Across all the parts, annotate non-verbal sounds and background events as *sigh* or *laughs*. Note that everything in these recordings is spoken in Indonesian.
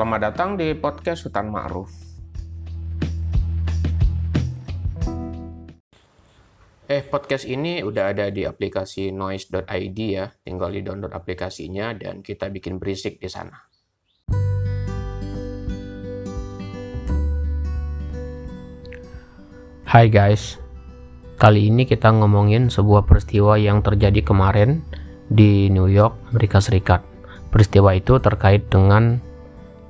Selamat datang di podcast Hutan Ma'ruf. Eh, podcast ini udah ada di aplikasi noise.id ya. Tinggal di download aplikasinya dan kita bikin berisik di sana. Hai guys, kali ini kita ngomongin sebuah peristiwa yang terjadi kemarin di New York, Amerika Serikat. Peristiwa itu terkait dengan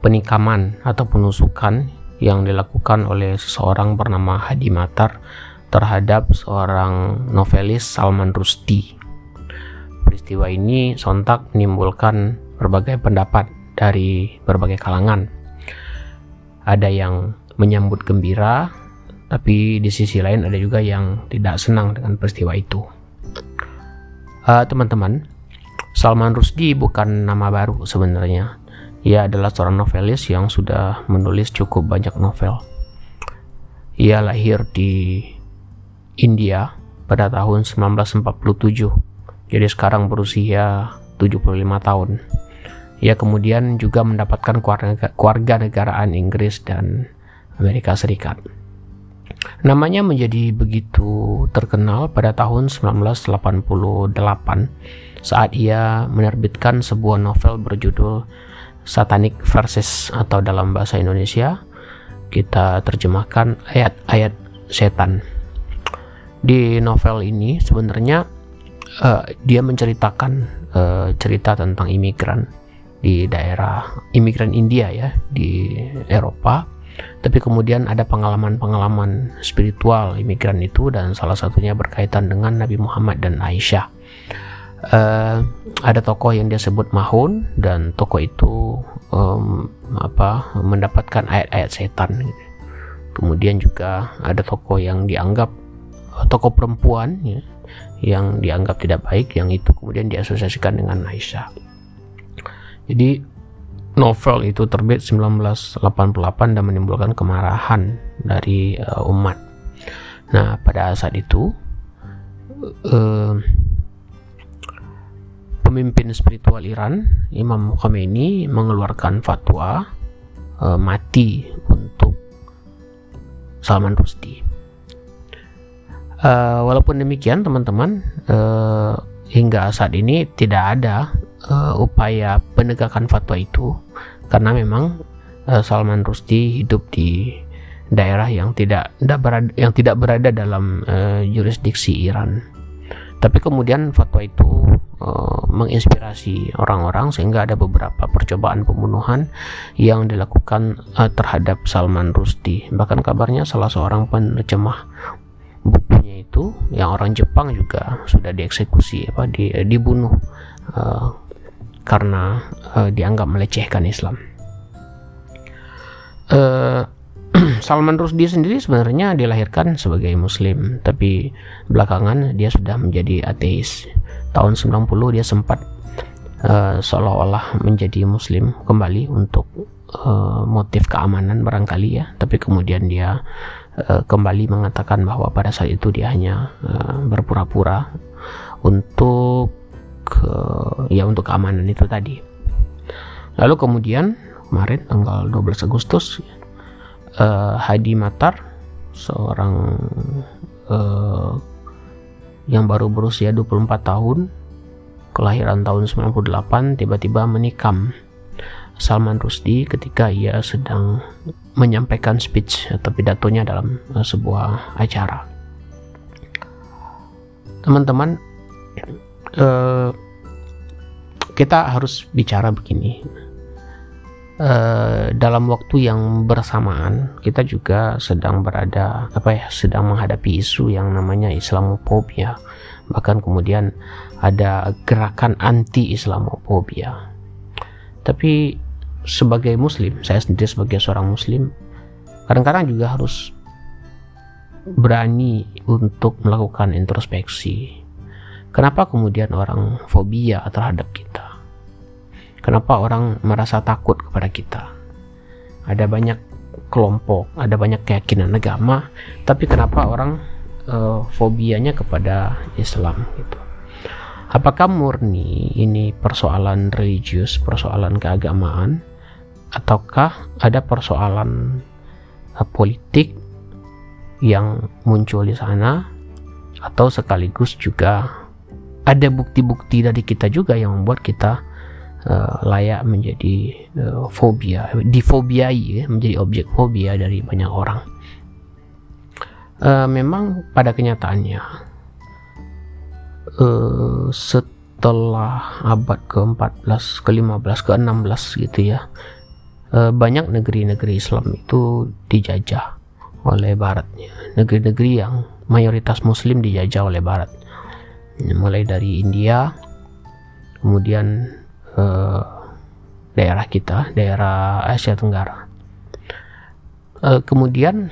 penikaman atau penusukan yang dilakukan oleh seseorang bernama Hadi Matar terhadap seorang novelis Salman Rushdie. Peristiwa ini sontak menimbulkan berbagai pendapat dari berbagai kalangan. Ada yang menyambut gembira, tapi di sisi lain ada juga yang tidak senang dengan peristiwa itu. Uh, teman-teman, Salman Rushdie bukan nama baru sebenarnya. Ia adalah seorang novelis yang sudah menulis cukup banyak novel. Ia lahir di India pada tahun 1947. Jadi sekarang berusia 75 tahun. Ia kemudian juga mendapatkan keluarga negaraan Inggris dan Amerika Serikat. Namanya menjadi begitu terkenal pada tahun 1988 saat ia menerbitkan sebuah novel berjudul Satanic Verses atau dalam bahasa Indonesia kita terjemahkan ayat-ayat setan. Di novel ini sebenarnya uh, dia menceritakan uh, cerita tentang imigran di daerah imigran India ya di Eropa tapi kemudian ada pengalaman-pengalaman spiritual imigran itu dan salah satunya berkaitan dengan Nabi Muhammad dan Aisyah. Uh, ada tokoh yang dia sebut Mahun dan tokoh itu um, apa mendapatkan ayat-ayat setan. Kemudian juga ada tokoh yang dianggap tokoh perempuan ya, yang dianggap tidak baik yang itu kemudian diasosiasikan dengan Aisyah. Jadi novel itu terbit 1988 dan menimbulkan kemarahan dari uh, umat. Nah, pada saat itu uh, pemimpin spiritual Iran, Imam Khomeini mengeluarkan fatwa uh, mati untuk Salman Rushdie. Uh, walaupun demikian, teman-teman, uh, hingga saat ini tidak ada uh, upaya penegakan fatwa itu karena memang uh, Salman Rushdie hidup di daerah yang tidak, berada yang tidak berada dalam uh, jurisdiksi Iran. Tapi kemudian fatwa itu uh, menginspirasi orang-orang sehingga ada beberapa percobaan pembunuhan yang dilakukan uh, terhadap Salman Rushdie. Bahkan kabarnya salah seorang penerjemah bukunya itu yang orang Jepang juga sudah dieksekusi apa di, dibunuh uh, karena uh, dianggap melecehkan Islam. Uh, *clears throat* Salman Rushdie sendiri sebenarnya dilahirkan sebagai Muslim, tapi belakangan dia sudah menjadi ateis. Tahun 90 dia sempat uh, seolah-olah menjadi Muslim kembali untuk uh, motif keamanan barangkali ya, tapi kemudian dia uh, kembali mengatakan bahwa pada saat itu dia hanya uh, berpura-pura untuk ke ya untuk keamanan itu tadi. Lalu kemudian kemarin tanggal 12 Agustus uh, Hadi Matar seorang uh, yang baru berusia 24 tahun kelahiran tahun 98 tiba-tiba menikam Salman Rushdie ketika ia sedang menyampaikan speech atau pidatonya dalam uh, sebuah acara. Teman-teman, uh, kita harus bicara begini. Uh, dalam waktu yang bersamaan kita juga sedang berada apa ya sedang menghadapi isu yang namanya Islamophobia. Bahkan kemudian ada gerakan anti Islamophobia tapi sebagai muslim saya sendiri sebagai seorang muslim kadang-kadang juga harus berani untuk melakukan introspeksi. Kenapa kemudian orang fobia terhadap kita? Kenapa orang merasa takut kepada kita? Ada banyak kelompok, ada banyak keyakinan agama, tapi kenapa orang uh, fobianya kepada Islam gitu? Apakah murni ini persoalan religius, persoalan keagamaan, ataukah ada persoalan uh, politik yang muncul di sana atau sekaligus juga ada bukti-bukti dari kita juga yang membuat kita uh, layak menjadi uh, fobia, difobiai ya, menjadi objek fobia dari banyak orang. Uh, memang pada kenyataannya uh, setelah abad ke-14, ke-15, ke-16 gitu ya, uh, banyak negeri-negeri Islam itu dijajah oleh Baratnya, negeri-negeri yang mayoritas Muslim dijajah oleh Barat, mulai dari India, kemudian uh, daerah kita, daerah Asia Tenggara. Uh, kemudian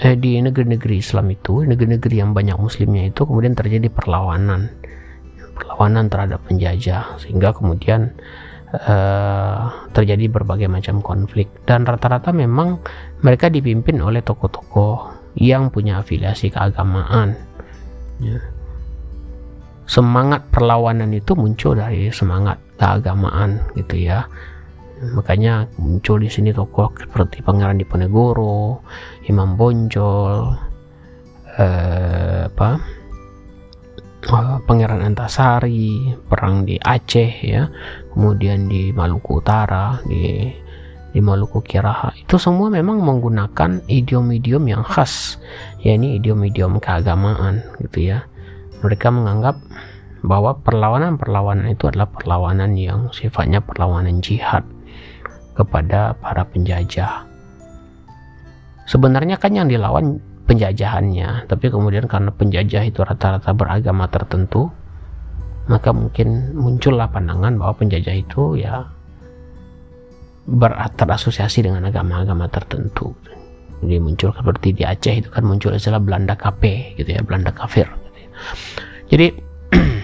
eh, di negeri-negeri Islam itu, negeri-negeri yang banyak Muslimnya itu kemudian terjadi perlawanan, perlawanan terhadap penjajah, sehingga kemudian uh, terjadi berbagai macam konflik dan rata-rata memang mereka dipimpin oleh tokoh-tokoh yang punya afiliasi keagamaan. Ya semangat perlawanan itu muncul dari semangat keagamaan gitu ya. Makanya muncul di sini tokoh seperti Pangeran Diponegoro, Imam Bonjol, eh, apa, eh, Pangeran Antasari, perang di Aceh ya, kemudian di Maluku Utara, di di Maluku Kiraha. Itu semua memang menggunakan idiom-idiom yang khas, ya ini idiom-idiom keagamaan gitu ya. Mereka menganggap bahwa perlawanan-perlawanan itu adalah perlawanan yang sifatnya perlawanan jihad kepada para penjajah. Sebenarnya kan yang dilawan penjajahannya, tapi kemudian karena penjajah itu rata-rata beragama tertentu, maka mungkin muncullah pandangan bahwa penjajah itu ya berasosiasi dengan agama-agama tertentu. Jadi muncul seperti di Aceh itu kan muncul istilah Belanda KP gitu ya, Belanda kafir. Jadi *clears throat*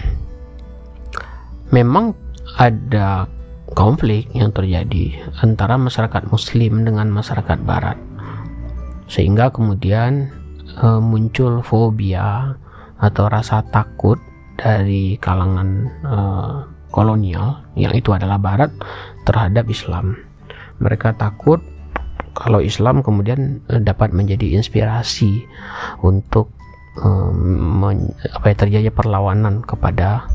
memang ada konflik yang terjadi antara masyarakat muslim dengan masyarakat barat. Sehingga kemudian e, muncul fobia atau rasa takut dari kalangan e, kolonial yang itu adalah barat terhadap Islam. Mereka takut kalau Islam kemudian e, dapat menjadi inspirasi untuk um, apa ya terjadi perlawanan kepada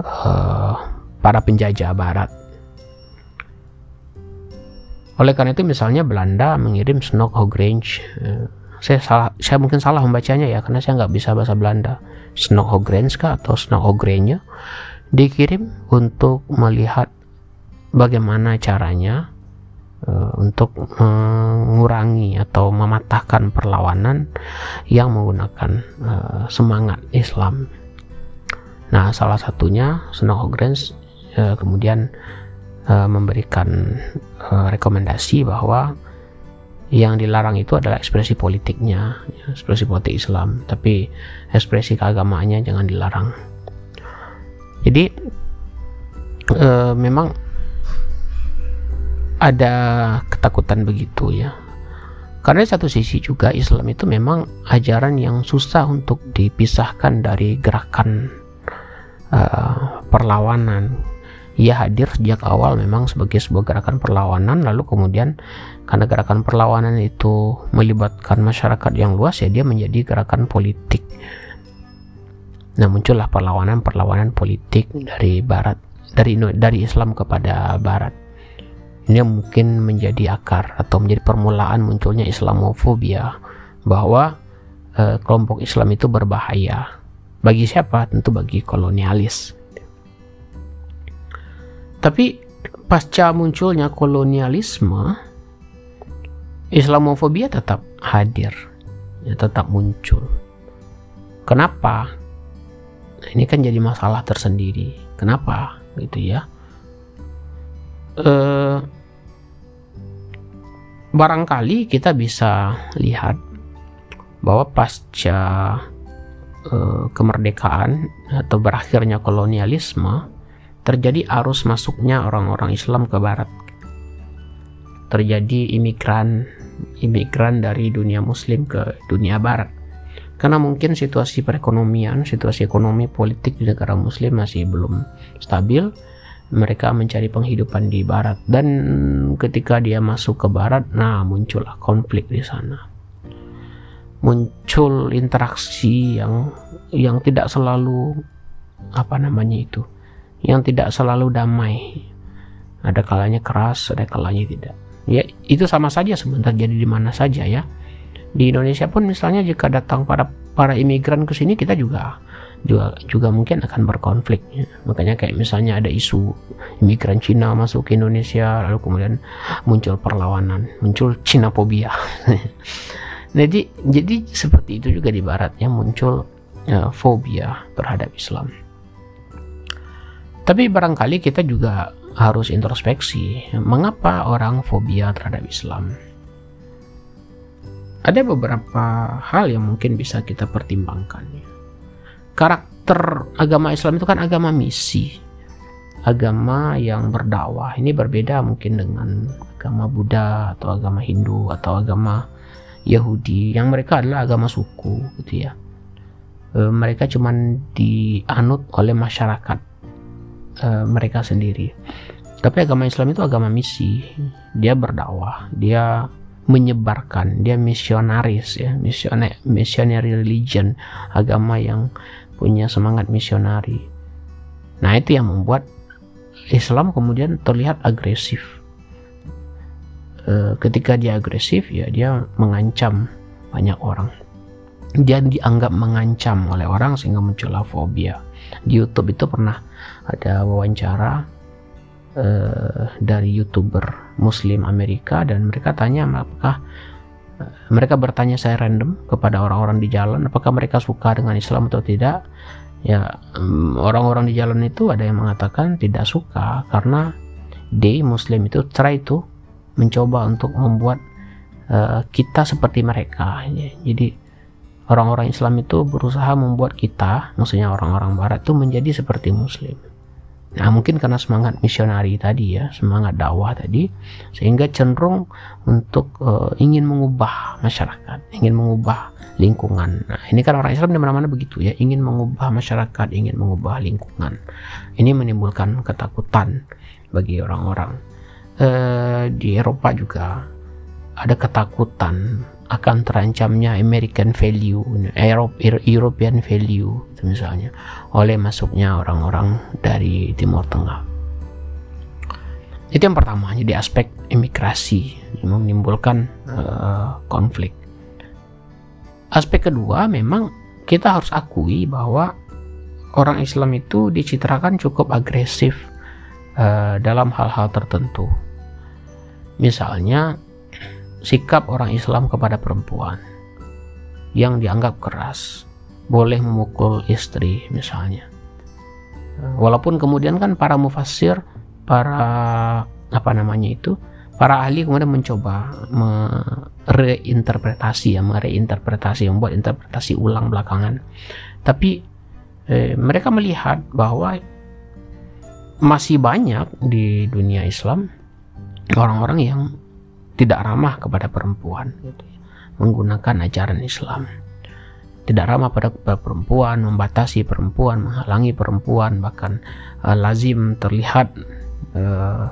uh, para penjajah Barat. Oleh karena itu misalnya Belanda mengirim Snook Hogrange, uh, saya salah, saya mungkin salah membacanya ya karena saya nggak bisa bahasa Belanda. Snook Hogrange kah atau Snook Hogrange dikirim untuk melihat bagaimana caranya uh, untuk mengurangi atau mematahkan perlawanan yang menggunakan semangat Islam. Nah, salah satunya Snow Grants uh, kemudian uh, memberikan uh, rekomendasi bahwa yang dilarang itu adalah ekspresi politiknya, ya, ekspresi politik Islam, tapi ekspresi keagamaannya jangan dilarang. Jadi, uh, memang ada ketakutan begitu ya. Karena satu sisi juga Islam itu memang ajaran yang susah untuk dipisahkan dari gerakan uh, perlawanan. Ia hadir sejak awal memang sebagai sebuah gerakan perlawanan, lalu kemudian karena gerakan perlawanan itu melibatkan masyarakat yang luas, ya dia menjadi gerakan politik. Nah muncullah perlawanan-perlawanan politik dari Barat, dari dari Islam kepada Barat ini mungkin menjadi akar atau menjadi permulaan munculnya Islamofobia bahwa eh, kelompok Islam itu berbahaya bagi siapa? Tentu bagi kolonialis. Tapi pasca munculnya kolonialisme Islamofobia tetap hadir. Ya tetap muncul. Kenapa? Nah, ini kan jadi masalah tersendiri. Kenapa? Gitu ya. Eh, barangkali kita bisa lihat bahwa pasca eh, kemerdekaan atau berakhirnya kolonialisme terjadi arus masuknya orang-orang Islam ke barat. Terjadi imigran imigran dari dunia muslim ke dunia barat. Karena mungkin situasi perekonomian situasi ekonomi politik di negara muslim masih belum stabil mereka mencari penghidupan di barat. Dan ketika dia masuk ke barat nah muncullah konflik di sana muncul interaksi yang yang tidak selalu apa namanya itu yang tidak selalu damai. Ada kalanya keras ada kalanya tidak. Ya itu sama saja sebenarnya jadi di mana saja ya. Di Indonesia pun misalnya jika datang para para imigran ke sini kita juga juga juga mungkin akan berkonflik. Ya. makanya kayak misalnya ada isu imigran Cina masuk ke Indonesia lalu kemudian muncul perlawanan muncul Cina fobia *laughs* jadi jadi seperti itu juga di baratnya muncul ya, fobia terhadap Islam. Tapi barangkali kita juga harus introspeksi mengapa orang fobia terhadap Islam? Ada beberapa hal yang mungkin bisa kita pertimbangkan ya. Karakter agama Islam itu kan agama misi agama yang berdakwah. Ini berbeda mungkin dengan agama Buddha atau agama Hindu atau agama Yahudi. Yang mereka adalah agama suku gitu ya. E, mereka cuman dianut oleh masyarakat e, mereka sendiri. Tapi agama Islam itu agama misi. Dia berdakwah dia menyebarkan dia misionaris ya. Missionary, missionary religion agama yang punya semangat misionari. Nah, itu yang membuat Islam kemudian terlihat agresif. E, ketika dia agresif, ya dia mengancam banyak orang. Dia dianggap mengancam oleh orang sehingga muncullah fobia. Di YouTube itu pernah ada wawancara e, dari youtuber Muslim Amerika dan mereka tanya apakah mereka bertanya saya random kepada orang-orang di jalan apakah mereka suka dengan Islam atau tidak ya orang-orang di jalan itu ada yang mengatakan tidak suka karena they Muslim itu try itu mencoba untuk membuat uh, kita seperti mereka ya. jadi orang-orang Islam itu berusaha membuat kita maksudnya orang-orang Barat itu menjadi seperti Muslim Nah, mungkin karena semangat misionari tadi ya, semangat dakwah tadi, sehingga cenderung untuk uh, ingin mengubah masyarakat, ingin mengubah lingkungan. Nah, ini kan orang Islam di mana-mana begitu ya, ingin mengubah masyarakat, ingin mengubah lingkungan. Ini menimbulkan ketakutan bagi orang-orang. Uh, di Eropa juga ada ketakutan akan terancamnya American value, European value, misalnya, oleh masuknya orang-orang dari Timur Tengah. Itu yang pertama, jadi aspek imigrasi menimbulkan uh, konflik. Aspek kedua, memang kita harus akui bahwa orang Islam itu dicitrakan cukup agresif uh, dalam hal-hal tertentu. Misalnya, sikap orang Islam kepada perempuan yang dianggap keras, boleh memukul istri misalnya. Walaupun kemudian kan para mufassir, para apa namanya itu, para ahli kemudian mencoba mereinterpretasi ya, mereinterpretasi, membuat interpretasi ulang belakangan. Tapi eh, mereka melihat bahwa masih banyak di dunia Islam orang-orang yang tidak ramah kepada perempuan gitu ya. menggunakan ajaran Islam tidak ramah pada, perempuan membatasi perempuan menghalangi perempuan bahkan uh, lazim terlihat uh,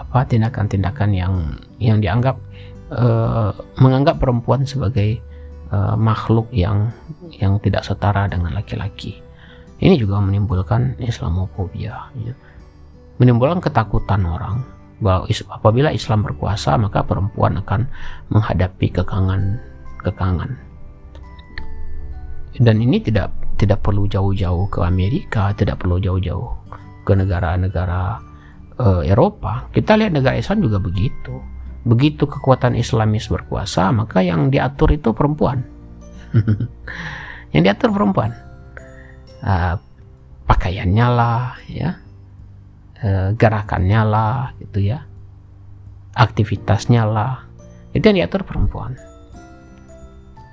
apa tindakan-tindakan yang yang dianggap uh, menganggap perempuan sebagai uh, makhluk yang yang tidak setara dengan laki-laki ini juga menimbulkan Islamofobia ya. Menimbulkan ketakutan orang bahwa apabila Islam berkuasa maka perempuan akan menghadapi kekangan kekangan. Dan ini tidak tidak perlu jauh-jauh ke Amerika tidak perlu jauh-jauh ke negara-negara uh, Eropa. Kita lihat negara Islam juga begitu. Begitu kekuatan Islamis berkuasa maka yang diatur itu perempuan. *laughs* Yang diatur perempuan. Uh, pakaiannya lah ya Eh, gerakannya lah gitu ya. Aktivitasnya lah. Itu yang diatur perempuan.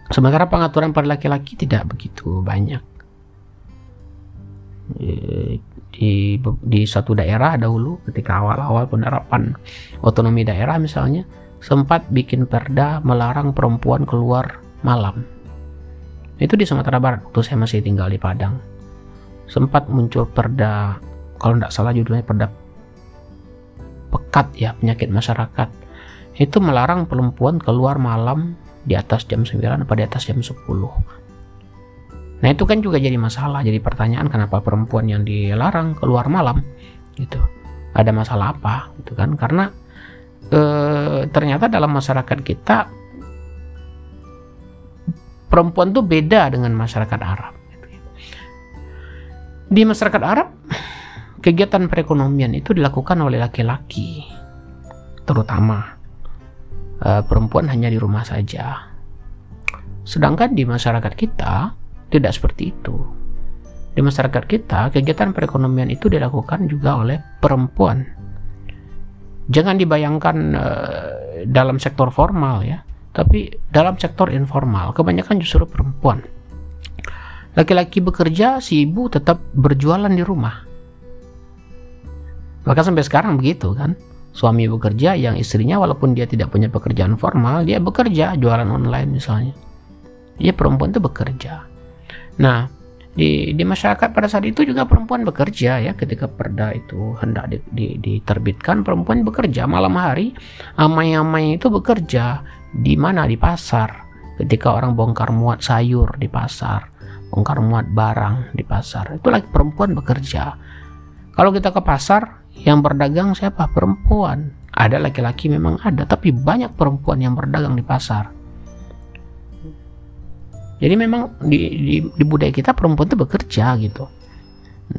Sementara pengaturan pada laki-laki tidak begitu banyak. Di di satu daerah dahulu ketika awal-awal penerapan otonomi daerah misalnya sempat bikin perda melarang perempuan keluar malam. Itu di Sumatera Barat waktu saya masih tinggal di Padang. Sempat muncul perda kalau tidak salah judulnya perda kat ya penyakit masyarakat. Itu melarang perempuan keluar malam di atas jam 9 atau di atas jam 10 nah itu kan juga jadi masalah jadi pertanyaan kenapa perempuan yang dilarang keluar malam gitu. Ada masalah apa gitu kan? Karena e, ternyata dalam masyarakat kita perempuan tuh beda dengan masyarakat Arab gitu ya. di masyarakat Arab kegiatan perekonomian itu dilakukan oleh laki-laki terutama e, perempuan hanya di rumah saja sedangkan di masyarakat kita tidak seperti itu di masyarakat kita, kegiatan perekonomian itu dilakukan juga oleh perempuan. Jangan dibayangkan uh, dalam sektor formal ya, tapi dalam sektor informal kebanyakan justru perempuan. Laki-laki bekerja, si ibu tetap berjualan di rumah. Maka sampai sekarang begitu kan. Suami bekerja yang istrinya walaupun dia tidak punya pekerjaan formal, dia bekerja jualan online misalnya. Dia perempuan itu bekerja. Nah, di di masyarakat pada saat itu juga perempuan bekerja ya ketika perda itu hendak di, di, diterbitkan perempuan bekerja malam hari amai-amai itu bekerja di mana di pasar ketika orang bongkar muat sayur di pasar bongkar muat barang di pasar itu lagi perempuan bekerja kalau kita ke pasar yang berdagang siapa perempuan ada laki-laki memang ada tapi banyak perempuan yang berdagang di pasar jadi memang di, di, di budaya kita perempuan itu bekerja gitu.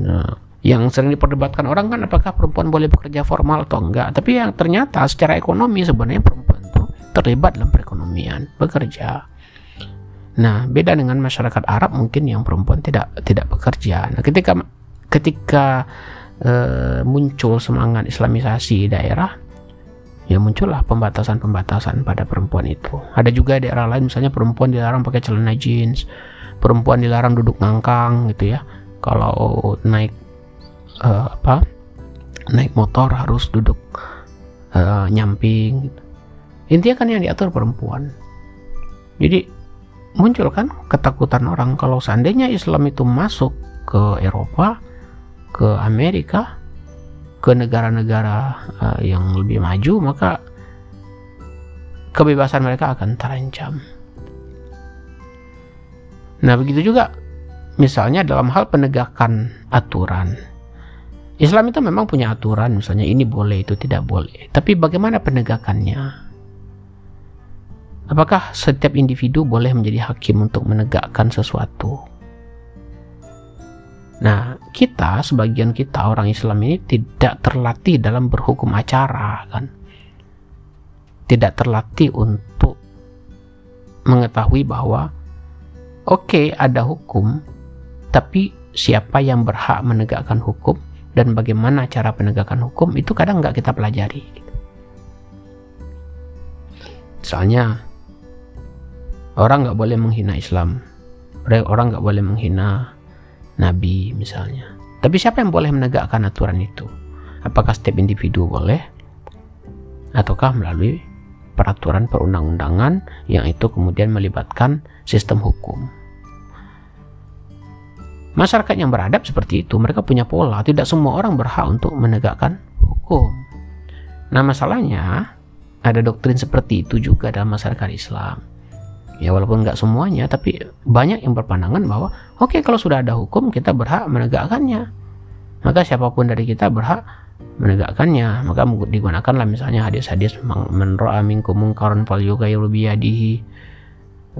Nah, yang sering diperdebatkan orang kan apakah perempuan boleh bekerja formal atau enggak. Tapi yang ternyata secara ekonomi sebenarnya perempuan itu terlibat dalam perekonomian, bekerja. Nah, beda dengan masyarakat Arab mungkin yang perempuan tidak tidak bekerja. Nah, ketika ketika uh, muncul semangat Islamisasi daerah, ya muncullah pembatasan-pembatasan pada perempuan itu. Ada juga daerah lain misalnya perempuan dilarang pakai celana jeans, perempuan dilarang duduk ngangkang gitu ya. Kalau naik uh, apa? Naik motor harus duduk uh, nyamping. Gitu. Intinya kan yang diatur perempuan. Jadi muncul kan ketakutan orang kalau seandainya Islam itu masuk ke Eropa, ke Amerika, ke negara-negara uh, yang lebih maju maka kebebasan mereka akan terancam. Nah, begitu juga misalnya dalam hal penegakan aturan. Islam itu memang punya aturan, misalnya ini boleh, itu tidak boleh. Tapi bagaimana penegakannya? Apakah setiap individu boleh menjadi hakim untuk menegakkan sesuatu? Nah, kita sebagian kita orang Islam ini tidak terlatih dalam berhukum acara kan. Tidak terlatih untuk mengetahui bahwa oke okay, ada hukum, tapi siapa yang berhak menegakkan hukum dan bagaimana cara penegakan hukum itu kadang nggak kita pelajari. Misalnya orang nggak boleh menghina Islam, orang nggak boleh menghina nabi misalnya. Tapi siapa yang boleh menegakkan aturan itu? Apakah setiap individu boleh? Ataukah melalui peraturan perundang-undangan yang itu kemudian melibatkan sistem hukum? Masyarakat yang beradab seperti itu, mereka punya pola. Tidak semua orang berhak untuk menegakkan hukum. Nah, masalahnya ada doktrin seperti itu juga dalam masyarakat Islam ya walaupun nggak semuanya tapi banyak yang berpandangan bahwa oke okay, kalau sudah ada hukum kita berhak menegakkannya. Maka siapa pun dari kita berhak menegakkannya. Maka digunakanlah misalnya hadis-hadis menroa minkum mungkaran fal yughayyiru biyadihi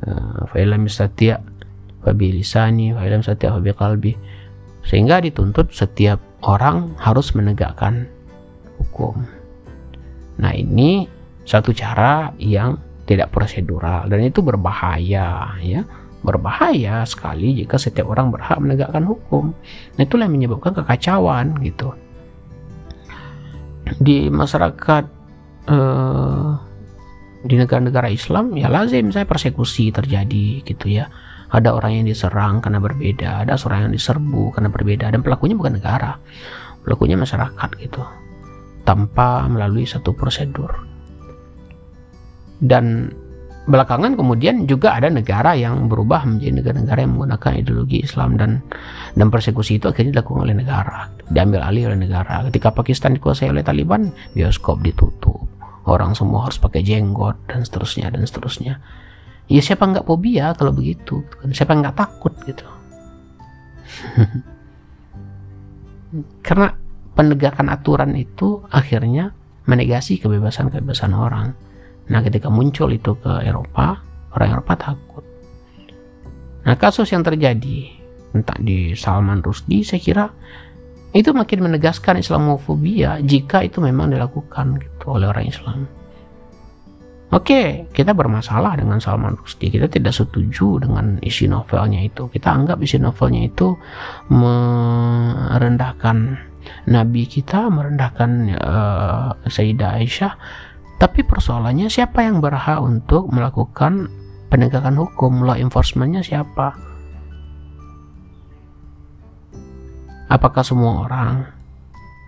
eh, fa illam yastati' fa bi lisani bi sehingga dituntut setiap orang harus menegakkan hukum. Nah ini satu cara yang tidak prosedural. Dan itu berbahaya ya. Berbahaya sekali jika setiap orang berhak menegakkan hukum. Nah itulah yang menyebabkan kekacauan gitu. Di masyarakat eh, di negara-negara Islam ya lazim saya persekusi terjadi gitu ya. Ada orang yang diserang karena berbeda ada seorang yang diserbu karena berbeda dan pelakunya bukan negara. Pelakunya masyarakat gitu. Tanpa melalui satu prosedur dan belakangan kemudian juga ada negara yang berubah menjadi negara-negara yang menggunakan ideologi Islam dan dan persekusi itu akhirnya dilakukan oleh negara diambil alih oleh negara. Ketika Pakistan dikuasai oleh Taliban bioskop ditutup. Orang semua harus pakai jenggot dan seterusnya dan seterusnya. Ya siapa nggak fobia kalau begitu siapa nggak takut gitu. *laughs* Karena penegakan aturan itu akhirnya menegasi kebebasan-kebebasan orang Nah, ketika muncul itu ke Eropa, orang Eropa takut. Nah, kasus yang terjadi entah di Salman Rushdie, saya kira itu makin menegaskan Islamofobia jika itu memang dilakukan gitu oleh orang Islam. Oke, kita bermasalah dengan Salman Rushdie. Kita tidak setuju dengan isi novelnya itu. Kita anggap isi novelnya itu merendahkan Nabi kita, merendahkan uh, Sayyidah Aisyah, tapi persoalannya siapa yang berhak untuk melakukan penegakan hukum, law enforcementnya siapa? Apakah semua orang?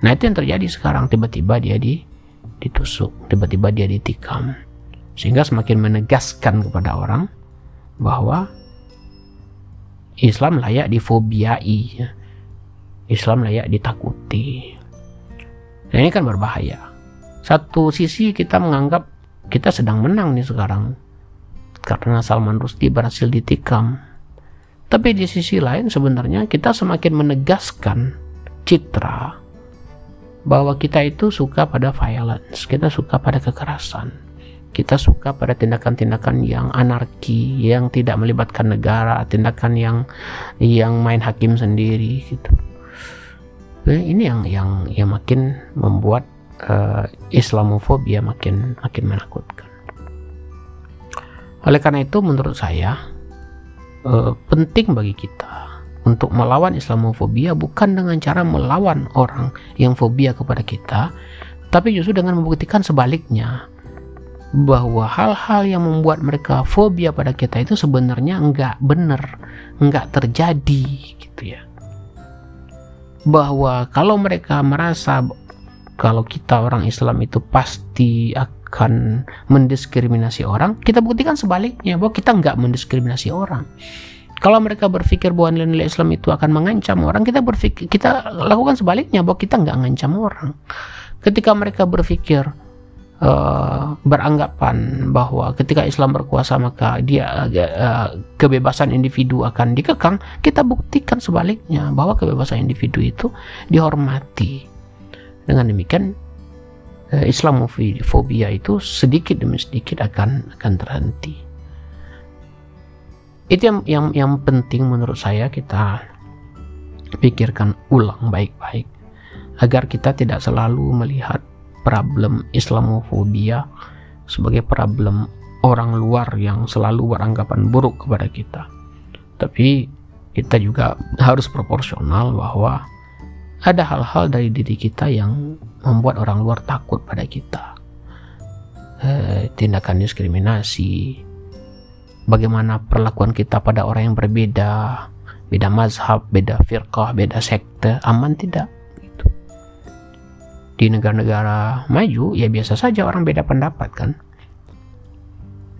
Nah itu yang terjadi sekarang tiba-tiba dia di, ditusuk, tiba-tiba dia ditikam. Sehingga semakin menegaskan kepada orang bahwa Islam layak difobiai. Islam layak ditakuti. Nah, ini kan berbahaya satu sisi kita menganggap kita sedang menang nih sekarang karena Salman Rushdie berhasil ditikam. Tapi di sisi lain sebenarnya kita semakin menegaskan citra bahwa kita itu suka pada violence, kita suka pada kekerasan, kita suka pada tindakan-tindakan yang anarki, yang tidak melibatkan negara, tindakan yang yang main hakim sendiri gitu. Ini yang yang yang makin membuat uh, Islamofobia makin makin menakutkan. Oleh karena itu menurut saya uh, penting bagi kita untuk melawan Islamofobia bukan dengan cara melawan orang yang fobia kepada kita, tapi justru dengan membuktikan sebaliknya bahwa hal-hal yang membuat mereka fobia pada kita itu sebenarnya enggak benar, enggak terjadi gitu ya. Bahwa kalau mereka merasa kalau kita orang Islam itu pasti akan mendiskriminasi orang, kita buktikan sebaliknya bahwa kita nggak mendiskriminasi orang. Kalau mereka berpikir bahwa nilai-nilai Islam itu akan mengancam orang, kita berpikir kita lakukan sebaliknya bahwa kita nggak mengancam orang. Ketika mereka berpikir uh, beranggapan bahwa ketika Islam berkuasa maka dia uh, kebebasan individu akan dikekang, kita buktikan sebaliknya bahwa kebebasan individu itu dihormati dengan demikian eh, Islamofobia itu sedikit demi sedikit akan akan terhenti. Itu yang yang yang penting menurut saya kita pikirkan ulang baik-baik agar kita tidak selalu melihat problem Islamofobia sebagai problem orang luar yang selalu beranggapan buruk kepada kita. Tapi kita juga harus proporsional bahwa ada hal-hal dari diri kita yang membuat orang luar takut pada kita. Eh, tindakan diskriminasi, bagaimana perlakuan kita pada orang yang berbeda, beda mazhab, beda firqah, beda sekte, aman tidak? Gitu. Di negara-negara maju, ya biasa saja orang beda pendapat kan.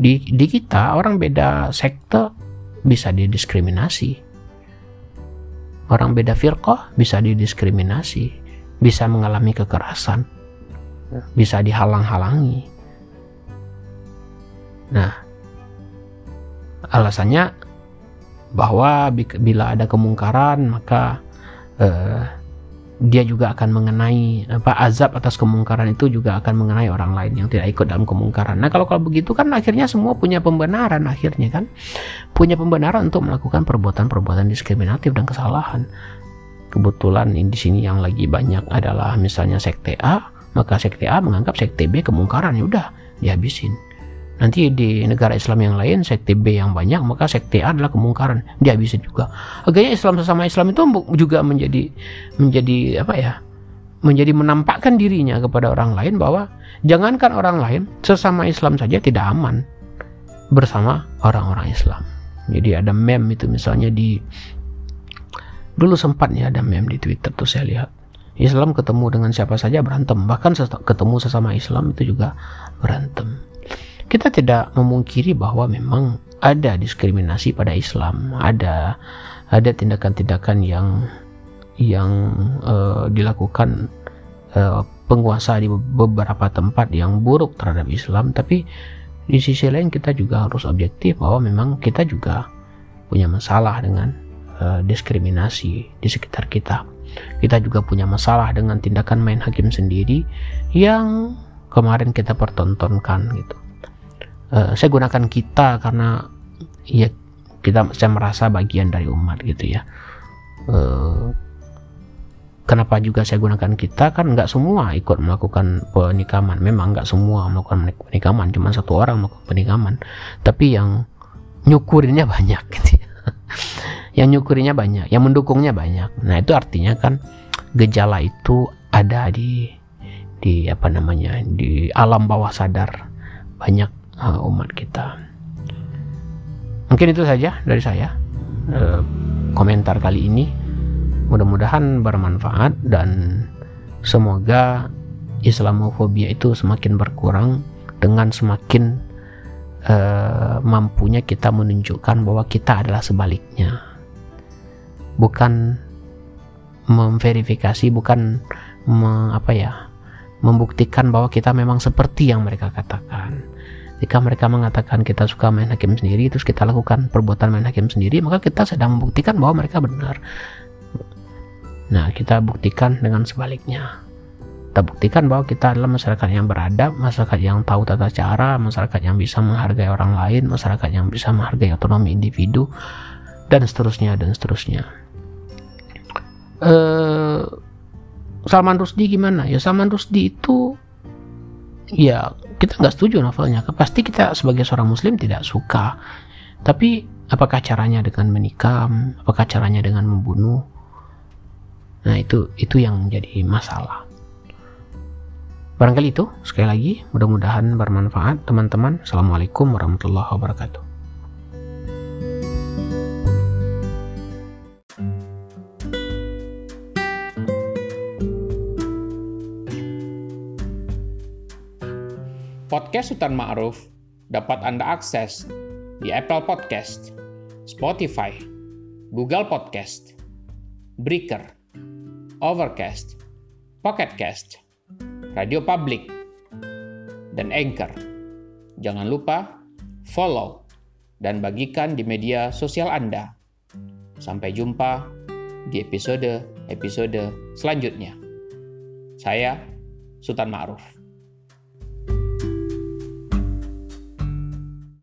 Di, di kita, orang beda sekte bisa didiskriminasi orang beda firqah bisa didiskriminasi, bisa mengalami kekerasan, bisa dihalang-halangi. Nah, alasannya bahwa bila ada kemungkaran maka eh, dia juga akan mengenai apa azab atas kemungkaran itu juga akan mengenai orang lain yang tidak ikut dalam kemungkaran. Nah, kalau kalau begitu kan akhirnya semua punya pembenaran akhirnya kan. Punya pembenaran untuk melakukan perbuatan-perbuatan diskriminatif dan kesalahan. Kebetulan di sini yang lagi banyak adalah misalnya sekte A, maka sekte A menganggap sekte B kemungkaran ya udah dihabisin Nanti di negara Islam yang lain sekte B yang banyak maka sekte A adalah kemungkaran dia bisa juga. Akhirnya Islam sesama Islam itu juga menjadi menjadi apa ya? Menjadi menampakkan dirinya kepada orang lain bahwa jangankan orang lain sesama Islam saja tidak aman bersama orang-orang Islam. Jadi ada meme itu misalnya di dulu sempat ya ada meme di Twitter tuh saya lihat Islam ketemu dengan siapa saja berantem bahkan ketemu sesama Islam itu juga berantem kita tidak memungkiri bahwa memang ada diskriminasi pada Islam, ada ada tindakan-tindakan yang yang uh, dilakukan uh, penguasa di beberapa tempat yang buruk terhadap Islam, tapi di sisi lain kita juga harus objektif bahwa memang kita juga punya masalah dengan uh, diskriminasi di sekitar kita. Kita juga punya masalah dengan tindakan main hakim sendiri yang kemarin kita pertontonkan gitu. Uh, saya gunakan kita karena ya kita saya merasa bagian dari umat gitu ya. Uh, kenapa juga saya gunakan kita? Kan nggak semua ikut melakukan penikaman. Memang nggak semua melakukan penikaman cuma satu orang melakukan penikaman. Tapi yang nyukurinnya banyak gitu ya. *laughs* yang nyukurinya banyak yang mendukungnya banyak. Nah itu artinya kan gejala itu ada di di apa namanya di alam bawah sadar. Banyak uh, umat kita mungkin itu saja dari saya uh, komentar kali ini Mudah-mudahan bermanfaat dan semoga Islamofobia itu semakin berkurang dengan semakin uh, mampunya kita menunjukkan bahwa kita adalah sebaliknya. Bukan memverifikasi, bukan me, apa ya, membuktikan bahwa kita memang seperti yang mereka katakan. Jika mereka mengatakan kita suka main hakim sendiri, terus kita lakukan perbuatan main hakim sendiri, maka kita sedang membuktikan bahwa mereka benar. Nah, kita buktikan dengan sebaliknya. Kita buktikan bahwa kita adalah masyarakat yang beradab, masyarakat yang tahu tata cara, masyarakat yang bisa menghargai orang lain, masyarakat yang bisa menghargai otonomi individu, dan seterusnya dan seterusnya. Uh, Salman Rusdi gimana? Ya Salman Rusdi itu ya kita nggak setuju novelnya. Pasti kita sebagai seorang Muslim tidak suka. Tapi apakah caranya dengan menikam? Apakah caranya dengan membunuh? Nah, itu itu yang menjadi masalah. Barangkali itu, sekali lagi, mudah-mudahan bermanfaat teman-teman. Assalamualaikum warahmatullahi wabarakatuh. Podcast Sultan Ma'ruf dapat Anda akses di Apple Podcast, Spotify, Google Podcast, Breaker, Overcast, Pocketcast, Radio Public, dan Anchor. Jangan lupa follow dan bagikan di media sosial Anda. Sampai jumpa di episode-episode selanjutnya. Saya Sultan Ma'ruf.